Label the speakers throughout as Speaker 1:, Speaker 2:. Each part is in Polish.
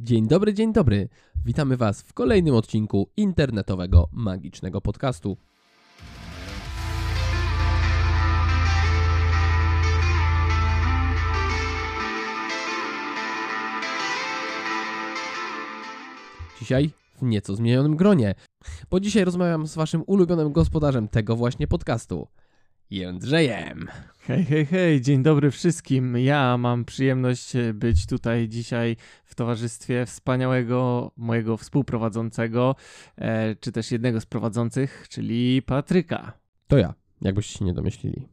Speaker 1: Dzień dobry, dzień dobry. Witamy Was w kolejnym odcinku internetowego magicznego podcastu. Dzisiaj w nieco zmienionym gronie, bo dzisiaj rozmawiam z Waszym ulubionym gospodarzem tego właśnie podcastu, Jędrzejem.
Speaker 2: Hej, hej, hej, dzień dobry wszystkim. Ja mam przyjemność e, być tutaj dzisiaj w towarzystwie wspaniałego mojego współprowadzącego, e, czy też jednego z prowadzących, czyli Patryka.
Speaker 1: To ja, jakbyście się nie domyślili.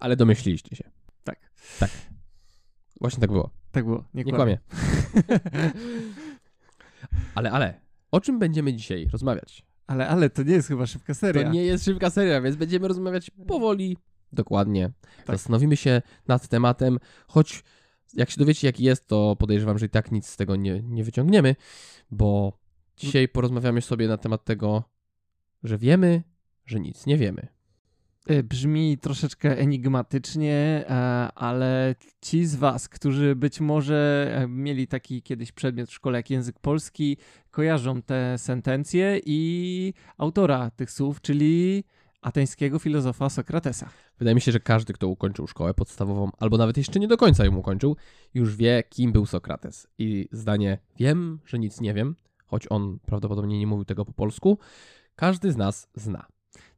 Speaker 1: Ale domyśliliście się.
Speaker 2: Tak.
Speaker 1: Tak. Właśnie tak było.
Speaker 2: Tak było, nie,
Speaker 1: Nie
Speaker 2: kłamię.
Speaker 1: Ale, ale, o czym będziemy dzisiaj rozmawiać?
Speaker 2: Ale, ale to nie jest chyba szybka seria.
Speaker 1: To nie jest szybka seria, więc będziemy rozmawiać powoli, dokładnie.
Speaker 2: Tak.
Speaker 1: Zastanowimy się nad tematem, choć jak się dowiecie jaki jest, to podejrzewam, że i tak nic z tego nie, nie wyciągniemy, bo dzisiaj porozmawiamy sobie na temat tego, że wiemy, że nic nie wiemy.
Speaker 2: E, Brzmi troszeczkę enigmatycznie, e, ale ci z Was, którzy być może e, mieli taki kiedyś przedmiot w szkole jak język polski, kojarzą te sentencje i autora tych słów, czyli ateńskiego filozofa Sokratesa.
Speaker 1: Wydaje mi się, że każdy, kto ukończył szkołę podstawową, albo nawet jeszcze nie do końca ją ukończył, już wie, kim był Sokrates. I zdanie wiem, że nic nie wiem, choć on prawdopodobnie nie mówił tego po polsku, każdy z nas zna.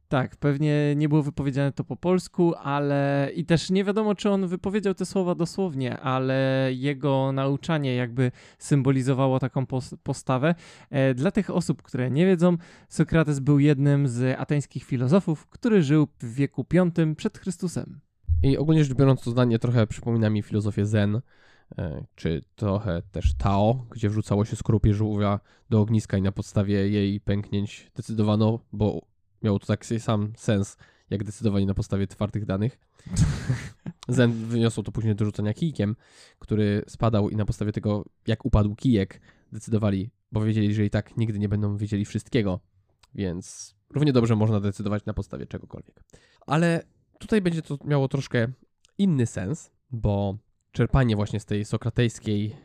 Speaker 2: Tak, pewnie nie było wypowiedziane to po polsku, ale i też nie wiadomo, czy on wypowiedział te słowa dosłownie, ale jego nauczanie jakby symbolizowało taką pos- postawę. E, dla tych osób, które nie wiedzą, Sokrates był jednym z ateńskich filozofów, który żył w wieku V przed Chrystusem.
Speaker 1: I ogólnie rzecz biorąc, to zdanie trochę przypomina mi filozofię Zen, e, czy trochę też Tao, gdzie wrzucało się skorupie żółwia do ogniska i na podstawie jej pęknięć decydowano, bo miało to taki sam sens, jak decydowanie na podstawie twardych danych. Zen wyniosło to później do rzucenia kijkiem, który spadał i na podstawie tego, jak upadł kijek, decydowali, bo wiedzieli, że i tak nigdy nie będą wiedzieli wszystkiego, więc równie dobrze można decydować na podstawie czegokolwiek. Ale tutaj będzie to miało troszkę inny sens, bo czerpanie właśnie z tej sokratejskiej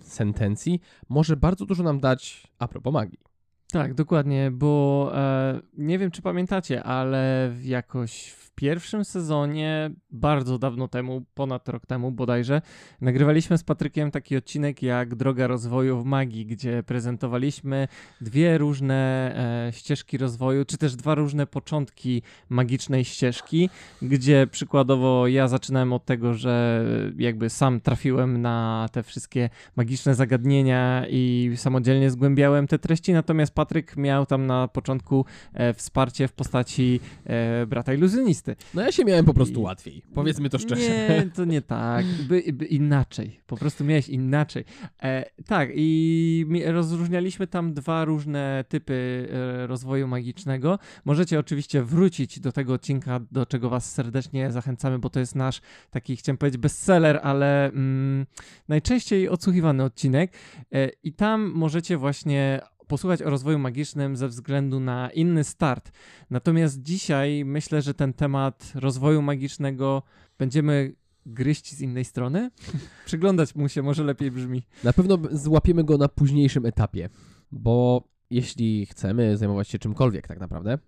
Speaker 1: sentencji może bardzo dużo nam dać a propos magii.
Speaker 2: Tak, dokładnie, bo e, nie wiem, czy pamiętacie, ale jakoś w pierwszym sezonie, bardzo dawno temu, ponad rok temu bodajże, nagrywaliśmy z Patrykiem taki odcinek jak Droga rozwoju w magii, gdzie prezentowaliśmy dwie różne e, ścieżki rozwoju, czy też dwa różne początki magicznej ścieżki, gdzie przykładowo ja zaczynałem od tego, że jakby sam trafiłem na te wszystkie magiczne zagadnienia i samodzielnie zgłębiałem te treści, natomiast Patryk miał tam na początku e, wsparcie w postaci e, brata iluzjonisty.
Speaker 1: No ja się miałem po prostu
Speaker 2: I-
Speaker 1: łatwiej, powiedzmy to szczerze.
Speaker 2: Nie, to nie tak. By, by inaczej. Po prostu miałeś inaczej. E, tak, i rozróżnialiśmy tam dwa różne typy e, rozwoju magicznego. Możecie oczywiście wrócić do tego odcinka, do czego Was serdecznie zachęcamy, bo to jest nasz taki, chciałem powiedzieć, bestseller, ale mm, najczęściej odsłuchiwany odcinek. E, I tam możecie właśnie posłuchać o rozwoju magicznym ze względu na inny start. Natomiast dzisiaj myślę, że ten temat rozwoju magicznego będziemy gryźć z innej strony. Przyglądać mu się może lepiej brzmi.
Speaker 1: Na pewno złapiemy go na późniejszym etapie, bo jeśli chcemy zajmować się czymkolwiek tak naprawdę,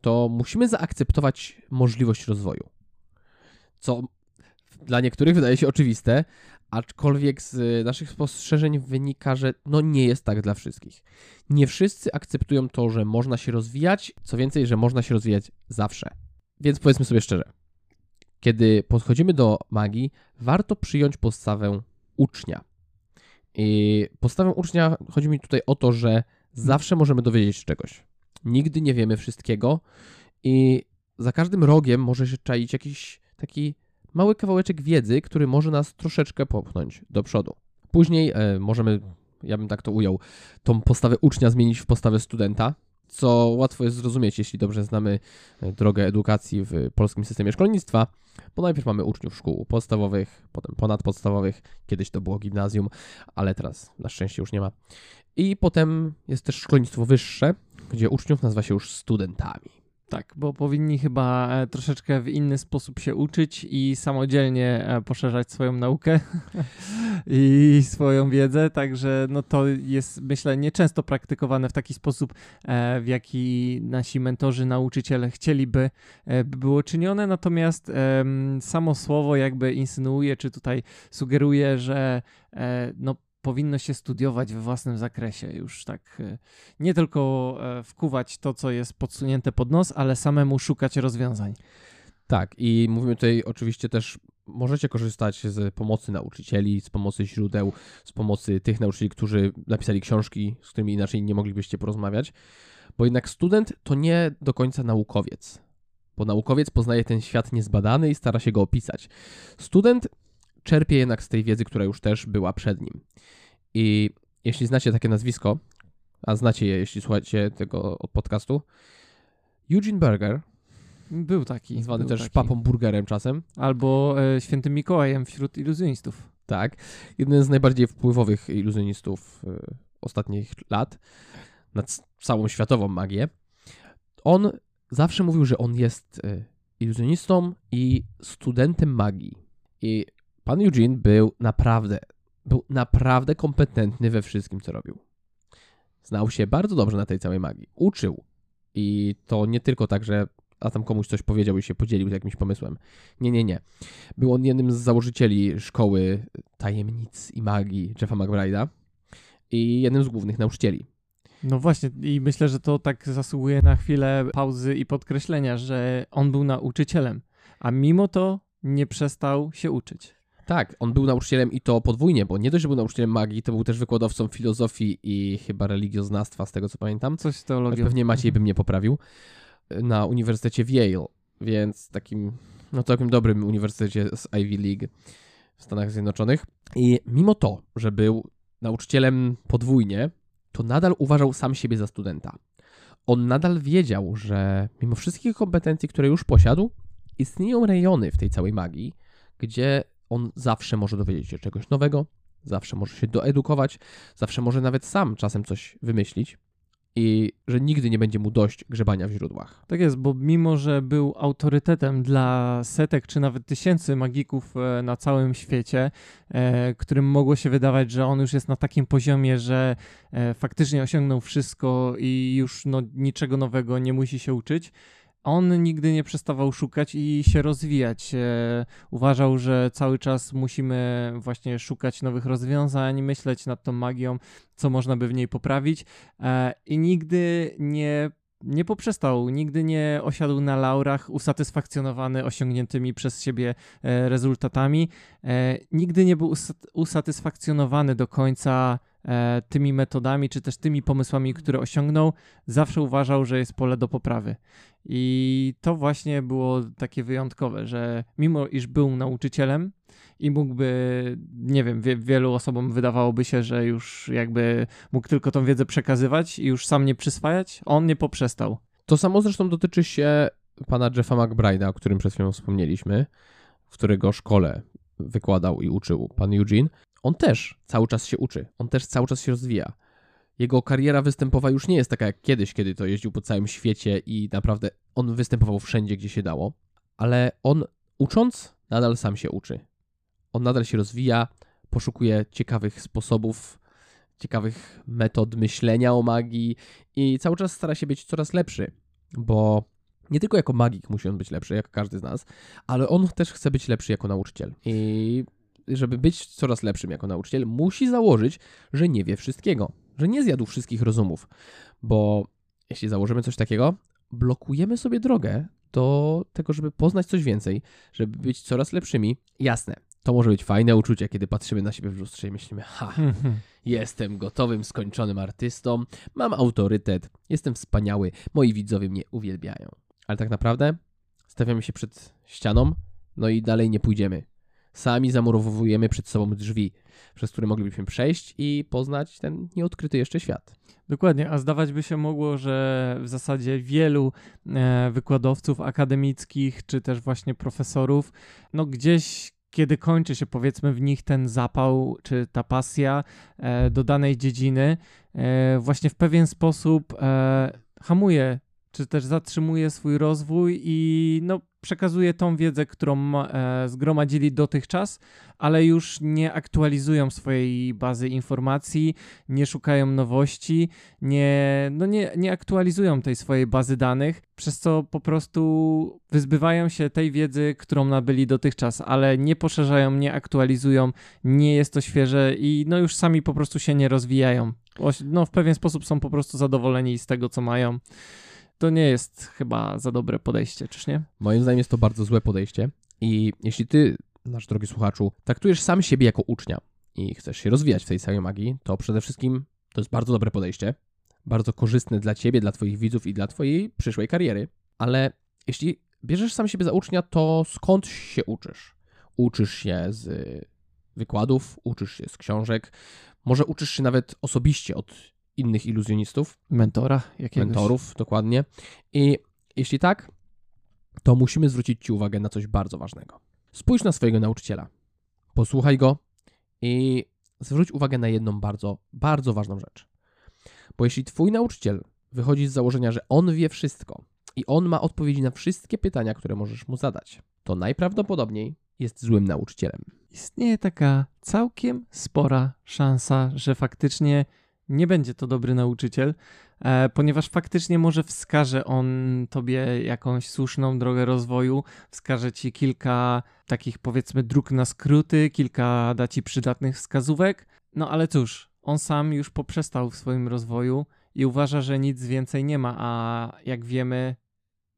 Speaker 1: to musimy zaakceptować możliwość rozwoju. Co dla niektórych wydaje się oczywiste, aczkolwiek z naszych spostrzeżeń wynika, że no nie jest tak dla wszystkich. Nie wszyscy akceptują to, że można się rozwijać, co więcej, że można się rozwijać zawsze. Więc powiedzmy sobie szczerze, kiedy podchodzimy do magii, warto przyjąć postawę ucznia. I postawę ucznia chodzi mi tutaj o to, że zawsze możemy dowiedzieć się czegoś. Nigdy nie wiemy wszystkiego i za każdym rogiem może się czaić jakiś taki mały kawałeczek wiedzy, który może nas troszeczkę popchnąć do przodu. Później e, możemy, ja bym tak to ujął, tą postawę ucznia zmienić w postawę studenta, co łatwo jest zrozumieć, jeśli dobrze znamy e, drogę edukacji w polskim systemie szkolnictwa, bo najpierw mamy uczniów szkół podstawowych, potem ponadpodstawowych, kiedyś to było gimnazjum, ale teraz na szczęście już nie ma. I potem jest też szkolnictwo wyższe, gdzie uczniów nazywa się już studentami.
Speaker 2: Tak, bo powinni chyba e, troszeczkę w inny sposób się uczyć i samodzielnie e, poszerzać swoją naukę i swoją wiedzę, także no to jest myślę nieczęsto praktykowane w taki sposób, e, w jaki nasi mentorzy, nauczyciele chcieliby, by było czynione, natomiast samo słowo jakby insynuuje, czy tutaj sugeruje, że no powinno się studiować we własnym zakresie, już tak e, nie tylko e, wkuwać to, co jest podsunięte pod nos, ale samemu szukać rozwiązań.
Speaker 1: Tak, i mówimy tutaj oczywiście też, możecie korzystać z pomocy nauczycieli, z pomocy źródeł, z pomocy tych nauczycieli, którzy napisali książki, z którymi inaczej nie moglibyście porozmawiać, bo jednak student to nie do końca naukowiec, bo naukowiec poznaje ten świat niezbadany i stara się go opisać. Student czerpie jednak z tej wiedzy, która już też była przed nim. I jeśli znacie takie nazwisko, a znacie je, jeśli słuchacie tego podcastu, Eugene Berger,
Speaker 2: był taki.
Speaker 1: Zwany
Speaker 2: był
Speaker 1: też
Speaker 2: taki.
Speaker 1: papą burgerem czasem.
Speaker 2: Albo e, świętym Mikołajem wśród iluzjonistów.
Speaker 1: Tak. Jeden z najbardziej wpływowych iluzjonistów e, ostatnich lat na całą światową magię. On zawsze mówił, że on jest e, iluzjonistą i studentem magii. I pan Eugene był naprawdę był naprawdę kompetentny we wszystkim, co robił. Znał się bardzo dobrze na tej całej magii. Uczył. I to nie tylko tak, że a tam komuś coś powiedział i się podzielił jakimś pomysłem. Nie, nie, nie. Był on jednym z założycieli szkoły tajemnic i magii Jeffa McBride'a i jednym z głównych nauczycieli.
Speaker 2: No właśnie, i myślę, że to tak zasługuje na chwilę pauzy i podkreślenia, że on był nauczycielem, a mimo to nie przestał się uczyć.
Speaker 1: Tak, on był nauczycielem i to podwójnie, bo nie dość, że był nauczycielem magii, to był też wykładowcą filozofii i chyba religioznawstwa, z tego co pamiętam.
Speaker 2: Coś z teologią.
Speaker 1: Pewnie Maciej by mnie poprawił. Na Uniwersytecie w Yale, więc takim, no całkiem dobrym uniwersytecie z Ivy League w Stanach Zjednoczonych. I mimo to, że był nauczycielem podwójnie, to nadal uważał sam siebie za studenta. On nadal wiedział, że mimo wszystkich kompetencji, które już posiadł, istnieją rejony w tej całej magii, gdzie on zawsze może dowiedzieć się czegoś nowego, zawsze może się doedukować, zawsze może nawet sam czasem coś wymyślić i że nigdy nie będzie mu dość grzebania w źródłach.
Speaker 2: Tak jest, bo mimo, że był autorytetem dla setek czy nawet tysięcy magików e, na całym świecie, e, którym mogło się wydawać, że on już jest na takim poziomie, że e, faktycznie osiągnął wszystko i już no, niczego nowego nie musi się uczyć, on nigdy nie przestawał szukać i się rozwijać. E, uważał, że cały czas musimy właśnie szukać nowych rozwiązań, myśleć nad tą magią, co można by w niej poprawić e, i nigdy nie nie poprzestał, nigdy nie osiadł na laurach, usatysfakcjonowany osiągniętymi przez siebie e, rezultatami. Nigdy nie był usatysfakcjonowany do końca tymi metodami, czy też tymi pomysłami, które osiągnął. Zawsze uważał, że jest pole do poprawy. I to właśnie było takie wyjątkowe, że mimo iż był nauczycielem i mógłby, nie wiem, wie, wielu osobom wydawałoby się, że już jakby mógł tylko tą wiedzę przekazywać i już sam nie przyswajać, on nie poprzestał.
Speaker 1: To samo zresztą dotyczy się pana Jeffa McBride'a, o którym przed chwilą wspomnieliśmy, w którego szkole wykładał i uczył pan Eugene. On też cały czas się uczy, on też cały czas się rozwija jego kariera występowa już nie jest taka jak kiedyś, kiedy to jeździł po całym świecie i naprawdę on występował wszędzie, gdzie się dało, ale on ucząc nadal sam się uczy. On nadal się rozwija, poszukuje ciekawych sposobów, ciekawych metod myślenia o magii i cały czas stara się być coraz lepszy, bo nie tylko jako magik musi on być lepszy, jak każdy z nas, ale on też chce być lepszy jako nauczyciel. I żeby być coraz lepszym jako nauczyciel, musi założyć, że nie wie wszystkiego że nie zjadł wszystkich rozumów, bo jeśli założymy coś takiego, blokujemy sobie drogę do tego, żeby poznać coś więcej, żeby być coraz lepszymi. Jasne, to może być fajne uczucie, kiedy patrzymy na siebie w lustrze i myślimy, ha, jestem gotowym, skończonym artystą, mam autorytet, jestem wspaniały, moi widzowie mnie uwielbiają. Ale tak naprawdę stawiamy się przed ścianą, no i dalej nie pójdziemy. Sami zamurowujemy przed sobą drzwi, przez które moglibyśmy przejść i poznać ten nieodkryty jeszcze świat.
Speaker 2: Dokładnie, a zdawać by się mogło, że w zasadzie wielu e, wykładowców akademickich, czy też właśnie profesorów, no gdzieś kiedy kończy się powiedzmy w nich ten zapał czy ta pasja e, do danej dziedziny, e, właśnie w pewien sposób hamuje czy też zatrzymuje swój rozwój i no, przekazuje tą wiedzę, którą e, zgromadzili dotychczas, ale już nie aktualizują swojej bazy informacji, nie szukają nowości, nie, no nie, nie aktualizują tej swojej bazy danych, przez co po prostu wyzbywają się tej wiedzy, którą nabyli dotychczas, ale nie poszerzają, nie aktualizują, nie jest to świeże i no już sami po prostu się nie rozwijają. No w pewien sposób są po prostu zadowoleni z tego, co mają to nie jest chyba za dobre podejście, czyż nie?
Speaker 1: Moim zdaniem jest to bardzo złe podejście i jeśli ty, nasz drogi słuchaczu, traktujesz sam siebie jako ucznia i chcesz się rozwijać w tej całej magii, to przede wszystkim to jest bardzo dobre podejście, bardzo korzystne dla ciebie, dla twoich widzów i dla twojej przyszłej kariery, ale jeśli bierzesz sam siebie za ucznia, to skąd się uczysz? Uczysz się z wykładów, uczysz się z książek, może uczysz się nawet osobiście od innych iluzjonistów.
Speaker 2: Mentora jakiegoś.
Speaker 1: Mentorów, dokładnie. I jeśli tak, to musimy zwrócić Ci uwagę na coś bardzo ważnego. Spójrz na swojego nauczyciela, posłuchaj go i zwróć uwagę na jedną bardzo, bardzo ważną rzecz. Bo jeśli Twój nauczyciel wychodzi z założenia, że on wie wszystko i on ma odpowiedzi na wszystkie pytania, które możesz mu zadać, to najprawdopodobniej jest złym nauczycielem.
Speaker 2: Istnieje taka całkiem spora szansa, że faktycznie nie będzie to dobry nauczyciel, e, ponieważ faktycznie może wskaże on tobie jakąś słuszną drogę rozwoju, wskaże ci kilka takich powiedzmy dróg na skróty, kilka da ci przydatnych wskazówek. No ale cóż, on sam już poprzestał w swoim rozwoju i uważa, że nic więcej nie ma, a jak wiemy,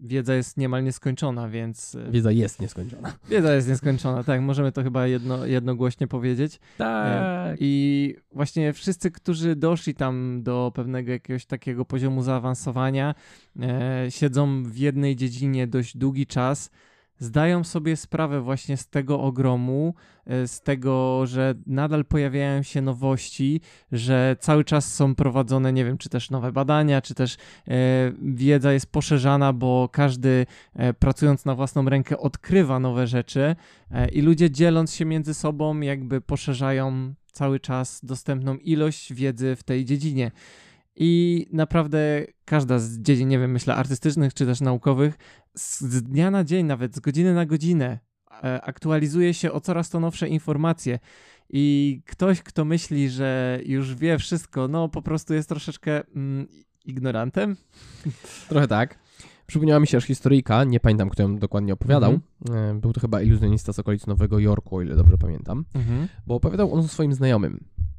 Speaker 2: wiedza jest niemal nieskończona, więc...
Speaker 1: E, wiedza jest nieskończona.
Speaker 2: Wiedza jest nieskończona, tak, możemy to chyba jedno, jednogłośnie powiedzieć.
Speaker 1: Tak.
Speaker 2: I właśnie wszyscy, którzy doszli tam do pewnego jakiegoś takiego poziomu zaawansowania, e, siedzą w jednej dziedzinie dość długi czas, zdają sobie sprawę właśnie z tego ogromu, e, z tego, że nadal pojawiają się nowości, że cały czas są prowadzone, nie wiem, czy też nowe badania, czy też e, wiedza jest poszerzana, bo każdy e, pracując na własną rękę odkrywa nowe rzeczy i ludzie dzieląc się między sobą, jakby poszerzają cały czas dostępną ilość wiedzy w tej dziedzinie. I naprawdę każda z dziedzin, nie wiem, myślę, artystycznych czy też naukowych, z dnia na dzień, nawet z godziny na godzinę, e, aktualizuje się o coraz to nowsze informacje. I ktoś, kto myśli, że już wie wszystko, no po prostu jest troszeczkę mm, ignorantem.
Speaker 1: Trochę tak. Przypomniała mi się aż historyjka, nie pamiętam, kto ją dokładnie opowiadał. Mhm. E, był to chyba iluzjonista z okolic Nowego Jorku, o ile dobrze pamiętam. Mhm. Bo opowiadał on o swoim znajomym, Mm,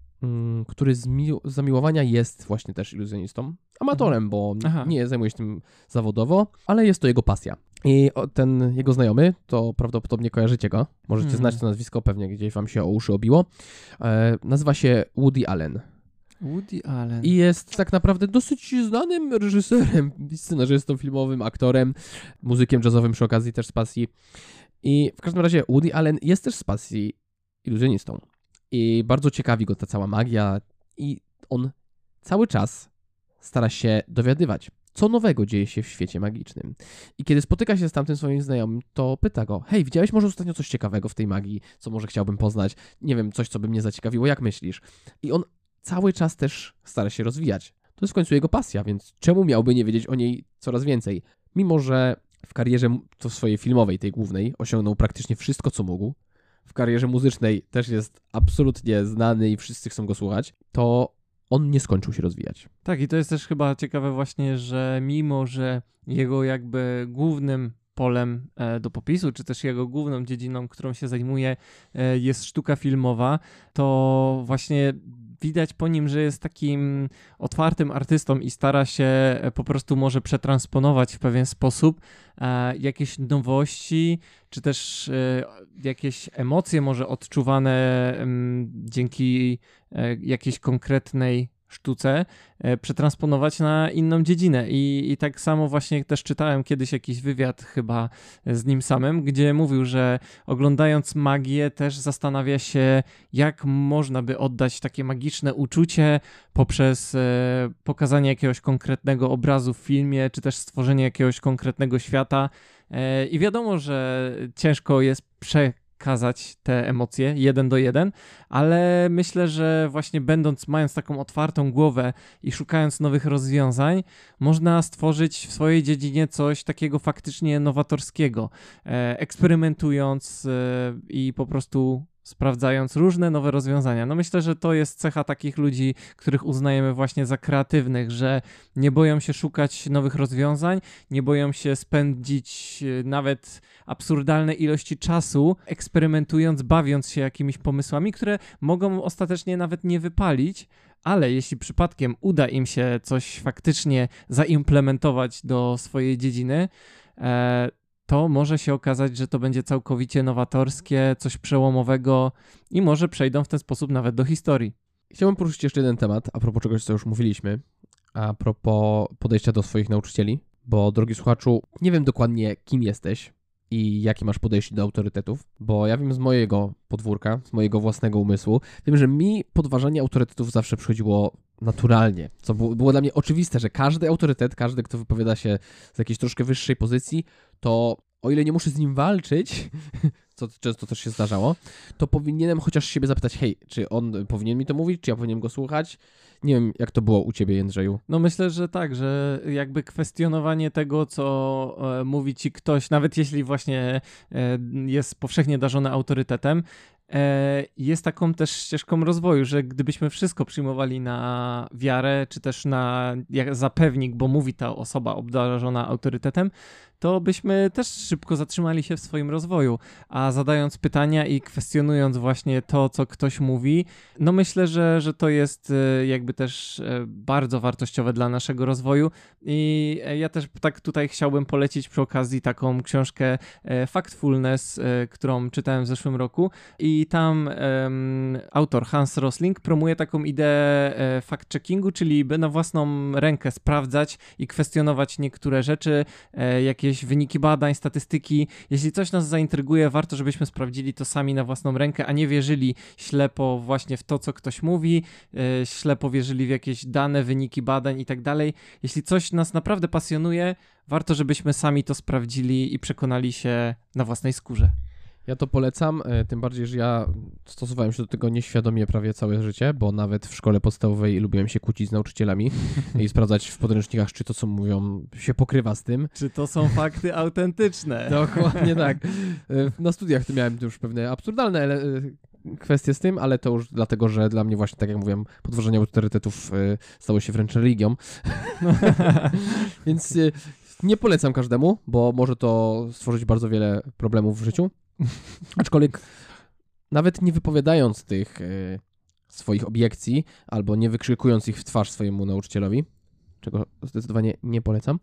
Speaker 1: który z zamiłowania jest właśnie też iluzjonistą, amatorem, bo Aha. nie zajmuje się tym zawodowo, ale jest to jego pasja. I ten jego znajomy, to prawdopodobnie kojarzycie go, możecie hmm. znać to nazwisko, pewnie gdzieś wam się o uszy obiło, e, nazywa się Woody Allen.
Speaker 2: Woody Allen.
Speaker 1: I jest tak naprawdę dosyć znanym reżyserem, scenarzystą filmowym, aktorem, muzykiem jazzowym przy okazji też z pasji. I w każdym razie Woody Allen jest też z pasji iluzjonistą. I bardzo ciekawi go ta cała magia, i on cały czas stara się dowiadywać, co nowego dzieje się w świecie magicznym. I kiedy spotyka się z tamtym swoim znajomym, to pyta go: Hej, widziałeś może ostatnio coś ciekawego w tej magii, co może chciałbym poznać? Nie wiem, coś, co by mnie zaciekawiło, jak myślisz? I on cały czas też stara się rozwijać. To jest w końcu jego pasja, więc czemu miałby nie wiedzieć o niej coraz więcej? Mimo, że w karierze to swojej filmowej, tej głównej, osiągnął praktycznie wszystko, co mógł, w karierze muzycznej też jest absolutnie znany i wszyscy chcą go słuchać, to on nie skończył się rozwijać.
Speaker 2: Tak, i to jest też chyba ciekawe właśnie, że mimo, że jego jakby głównym polem e, do popisu, czy też jego główną dziedziną, którą się zajmuje, e, jest sztuka filmowa, to właśnie widać po nim, że jest takim otwartym artystą i stara się e, po prostu może przetransponować w pewien sposób e, jakieś nowości, czy też e, jakieś emocje może odczuwane m, dzięki jakiejś konkretnej sztuce e, przetransponować na inną dziedzinę. I, I tak samo właśnie też czytałem kiedyś jakiś wywiad chyba z nim samym, gdzie mówił, że oglądając magię też zastanawia się, jak można by oddać takie magiczne uczucie poprzez e, pokazanie jakiegoś konkretnego obrazu w filmie, czy też stworzenie jakiegoś konkretnego świata. E, I wiadomo, że ciężko jest prze te emocje jeden do jeden, ale myślę, że właśnie będąc, mając taką otwartą głowę i szukając nowych rozwiązań, można stworzyć w swojej dziedzinie coś takiego faktycznie nowatorskiego, e, eksperymentując e, i po prostu sprawdzając różne nowe rozwiązania. No myślę, że to jest cecha takich ludzi, których uznajemy właśnie za kreatywnych, że nie boją się szukać nowych rozwiązań, nie boją się spędzić e, nawet absurdalne ilości czasu eksperymentując, bawiąc się jakimiś pomysłami, które mogą ostatecznie nawet nie wypalić, ale jeśli przypadkiem uda im się coś faktycznie zaimplementować do swojej dziedziny, e, to może się okazać, że to będzie całkowicie nowatorskie, coś przełomowego i może przejdą w ten sposób nawet do historii.
Speaker 1: Chciałbym poruszyć jeszcze jeden temat, a propos czegoś, co już mówiliśmy, a propos podejścia do swoich nauczycieli, bo drogi słuchaczu, nie wiem dokładnie kim jesteś i jakie masz podejście do autorytetów, bo ja wiem z mojego podwórka, z mojego własnego umysłu, wiem, że mi podważanie autorytetów zawsze przychodziło naturalnie, co było, było dla mnie oczywiste, że każdy autorytet, każdy, kto wypowiada się z jakiejś troszkę wyższej pozycji, to o ile nie muszę z nim walczyć, co często też się zdarzało, to powinienem chociaż siebie zapytać, hej, czy on powinien mi to mówić, czy ja powinienem go słuchać? Nie wiem, jak to było u ciebie, Jędrzeju.
Speaker 2: No myślę, że tak, że jakby kwestionowanie tego, co e, mówi ci ktoś, nawet jeśli właśnie e, jest powszechnie darzony autorytetem, jest taką też ścieżką rozwoju, że gdybyśmy wszystko przyjmowali na wiarę, czy też na jak, za pewnik, bo mówi ta osoba obdarzona autorytetem, to byśmy też szybko zatrzymali się w swoim rozwoju. A zadając pytania i kwestionując właśnie to, co ktoś mówi, no myślę, że, że to jest e, jakby też e, bardzo wartościowe dla naszego rozwoju. I e, ja też tak tutaj chciałbym polecić przy okazji taką książkę Factfulness, którą czytałem w zeszłym roku. I tam um, autor Hans Rosling promuje taką ideę fact-checkingu, czyli by na własną rękę sprawdzać i kwestionować niektóre rzeczy, jakieś jakieś wyniki badań, statystyki. Jeśli coś nas zaintryguje, warto, żebyśmy sprawdzili to sami na własną rękę, a nie wierzyli ślepo właśnie w to, co ktoś mówi, yy, ślepo wierzyli w jakieś dane, wyniki badań i tak dalej. Jeśli coś nas naprawdę pasjonuje, warto, żebyśmy sami to sprawdzili i przekonali się na własnej skórze.
Speaker 1: Ja to polecam, e, tym bardziej, że ja stosowałem się do tego nieświadomie prawie całe życie, bo nawet w szkole podstawowej lubiłem się kłócić z nauczycielami i sprawdzać w podręcznikach, czy to, co mówią, się pokrywa z tym.
Speaker 2: Czy to są fakty autentyczne.
Speaker 1: Dokładnie tak. E, na studiach to miałem już pewne absurdalne e, kwestie z tym, ale to już dlatego, że dla mnie właśnie, tak jak mówiłem, podważanie autorytetów stało się wręcz religią. Więc nie polecam każdemu, bo może to stworzyć bardzo wiele problemów w życiu. Aczkolwiek nawet nie wypowiadając tych y, swoich obiekcji albo nie wykrzykując ich w twarz swojemu nauczycielowi, czego zdecydowanie nie polecam.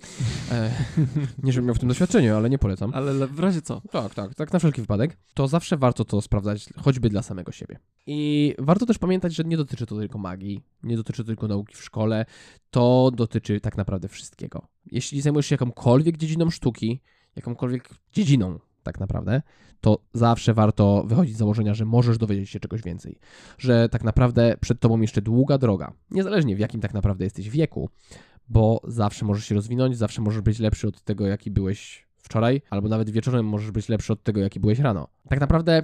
Speaker 1: E, nie, żebym miał w tym doświadczeniu, ale nie polecam.
Speaker 2: Ale w razie co?
Speaker 1: Tak, tak, tak na wszelki wypadek. To zawsze warto to sprawdzać, choćby dla samego siebie. I warto też pamiętać, że nie dotyczy to tylko magii, nie dotyczy to tylko nauki w szkole, to dotyczy tak naprawdę wszystkiego. Jeśli zajmujesz się jakąkolwiek dziedziną sztuki, jakąkolwiek dziedziną tak naprawdę, to zawsze warto wychodzić z założenia, że możesz dowiedzieć się czegoś więcej. Że tak naprawdę przed tobą jeszcze długa droga, niezależnie w jakim tak naprawdę jesteś wieku, bo zawsze możesz się rozwinąć, zawsze możesz być lepszy od tego, jaki byłeś wczoraj, albo nawet wieczorem możesz być lepszy od tego, jaki byłeś rano. Tak naprawdę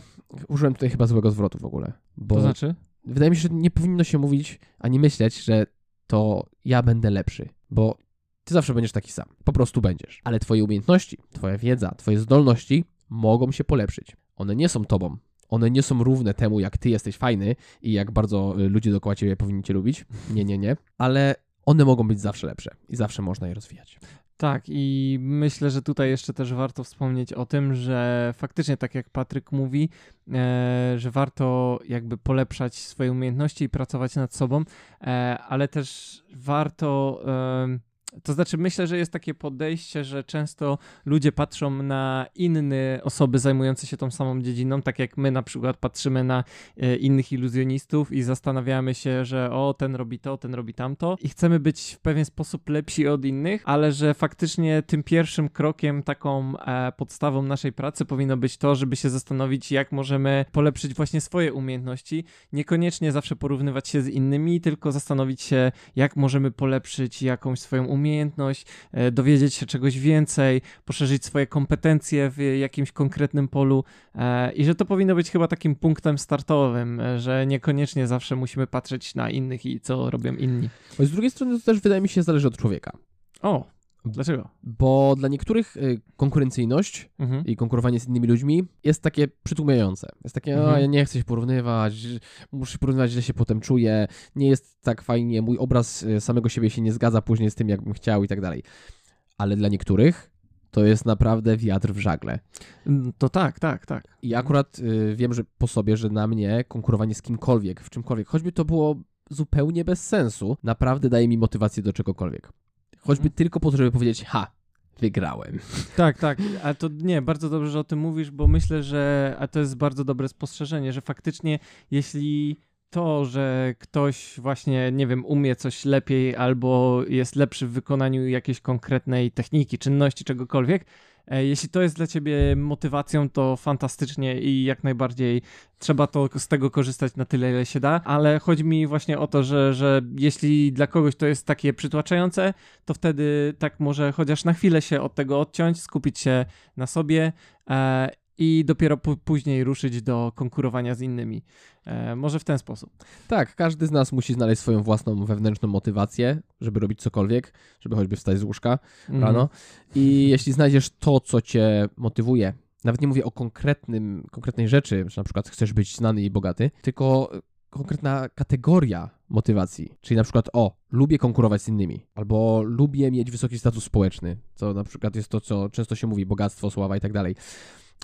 Speaker 1: użyłem tutaj chyba złego zwrotu w ogóle. Bo
Speaker 2: to znaczy?
Speaker 1: Wydaje mi się, że nie powinno się mówić, ani myśleć, że to ja będę lepszy, bo ty zawsze będziesz taki sam. Po prostu będziesz. Ale twoje umiejętności, twoja wiedza, twoje zdolności mogą się polepszyć. One nie są tobą. One nie są równe temu, jak ty jesteś fajny i jak bardzo y, ludzie dookoła ciebie powinni cię lubić. Nie, nie, nie. Ale one mogą być zawsze lepsze i zawsze można je rozwijać.
Speaker 2: Tak, i myślę, że tutaj jeszcze też warto wspomnieć o tym, że faktycznie, tak jak Patryk mówi, e, że warto jakby polepszać swoje umiejętności i pracować nad sobą, e, ale też warto. E, to znaczy, myślę, że jest takie podejście, że często ludzie patrzą na inne osoby zajmujące się tą samą dziedziną, tak jak my na przykład patrzymy na e, innych iluzjonistów i zastanawiamy się, że o, ten robi to, ten robi tamto i chcemy być w pewien sposób lepsi od innych, ale że faktycznie tym pierwszym krokiem, taką e, podstawą naszej pracy powinno być to, żeby się zastanowić, jak możemy polepszyć właśnie swoje umiejętności. Niekoniecznie zawsze porównywać się z innymi, tylko zastanowić się, jak możemy polepszyć jakąś swoją umiejętność umiejętność, e, dowiedzieć się czegoś więcej, poszerzyć swoje kompetencje w jakimś konkretnym polu e, i że to powinno być chyba takim punktem startowym, e, że niekoniecznie zawsze musimy patrzeć na innych i co robią inni.
Speaker 1: Z drugiej strony to też wydaje mi się zależy od człowieka.
Speaker 2: O, dlaczego?
Speaker 1: Bo dla niektórych y, konkurencyjność
Speaker 2: Mhm.
Speaker 1: i konkurowanie z innymi ludźmi jest takie przytłumiające. Jest takie,
Speaker 2: Mhm.
Speaker 1: o, ja nie chcę się porównywać, muszę porównywać, źle się potem czuję, nie jest tak fajnie, mój obraz y, samego siebie się nie zgadza później z tym, jakbym chciał i tak dalej. Ale dla niektórych to jest naprawdę wiatr w żagle.
Speaker 2: Mm, To tak, tak, tak.
Speaker 1: I akurat y, wiem, że po sobie, że na mnie konkurowanie z kimkolwiek, w czymkolwiek, choćby to było zupełnie bez sensu, naprawdę daje mi motywację do czegokolwiek. Choćby tylko po to, żeby powiedzieć, ha, wygrałem.
Speaker 2: Tak, tak, ale to nie, bardzo dobrze, że o tym mówisz, bo myślę, że a to jest bardzo dobre spostrzeżenie, że faktycznie jeśli to, że ktoś właśnie, nie wiem, umie coś lepiej albo jest lepszy w wykonaniu jakiejś konkretnej techniki, czynności, czegokolwiek, jeśli to jest dla ciebie motywacją, to fantastycznie i jak najbardziej trzeba to z tego korzystać na tyle, ile się da, ale chodzi mi właśnie o to, że, że jeśli dla kogoś to jest takie przytłaczające, to wtedy tak może chociaż na chwilę się od tego odciąć, skupić się na sobie e, i dopiero później ruszyć do konkurowania z innymi. E, może w ten sposób.
Speaker 1: Tak, każdy z nas musi znaleźć swoją własną wewnętrzną motywację, żeby robić cokolwiek, żeby choćby wstać z łóżka
Speaker 2: Mhm.
Speaker 1: rano. I jeśli znajdziesz to, co cię motywuje, nawet nie mówię o konkretnym, konkretnej rzeczy, że na przykład chcesz być znany i bogaty, tylko konkretna kategoria motywacji, czyli na przykład o, lubię konkurować z innymi, albo lubię mieć wysoki status społeczny, co na przykład jest to, co często się mówi, bogactwo, sława i tak dalej.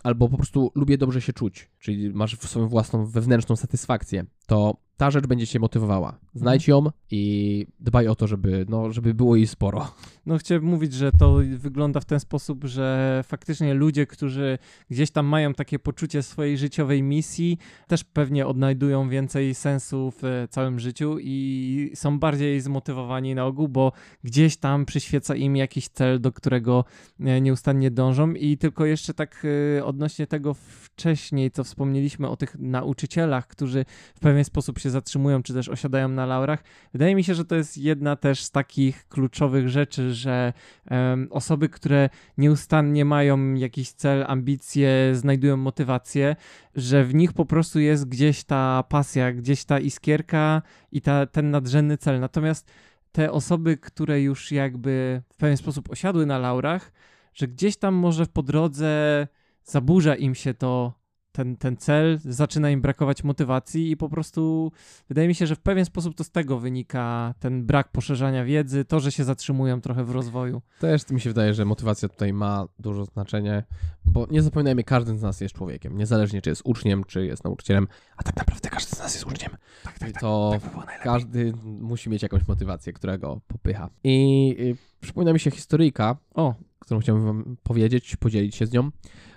Speaker 1: Albo po prostu lubię dobrze się czuć, czyli masz swoją własną wewnętrzną satysfakcję, to ta rzecz będzie cię motywowała. Znajdź ją i dbaj o to, żeby, no, żeby było jej sporo.
Speaker 2: No chciałem mówić, że to wygląda w ten sposób, że faktycznie ludzie, którzy gdzieś tam mają takie poczucie swojej życiowej misji, też pewnie odnajdują więcej sensu w e, całym życiu i są bardziej zmotywowani na ogół, bo gdzieś tam przyświeca im jakiś cel, do którego e, nieustannie dążą i tylko jeszcze tak e, odnośnie tego wcześniej, co wspomnieliśmy o tych nauczycielach, którzy w pewien sposób się zatrzymują, czy też osiadają na laurach, wydaje mi się, że to jest jedna też z takich kluczowych rzeczy, że em, osoby, które nieustannie mają jakiś cel, ambicje, znajdują motywację, że w nich po prostu jest gdzieś ta pasja, gdzieś ta iskierka i ta, ten nadrzędny cel. Natomiast te osoby, które już jakby w pewien sposób osiadły na laurach, że gdzieś tam może po drodze zaburza im się to, ten, ten cel, zaczyna im brakować motywacji i po prostu wydaje mi się, że w pewien sposób to z tego wynika ten brak poszerzania wiedzy, to, że się zatrzymują trochę w rozwoju.
Speaker 1: Też mi się wydaje, że motywacja tutaj ma dużo znaczenie, bo nie zapominajmy, każdy z nas jest człowiekiem, niezależnie czy jest uczniem, czy jest nauczycielem, a tak naprawdę każdy z nas jest uczniem.
Speaker 2: Tak,
Speaker 1: to każdy musi mieć jakąś motywację, która go popycha. I y, przypomina mi się historyjka,
Speaker 2: O,
Speaker 1: którą chciałbym wam powiedzieć, podzielić się z nią,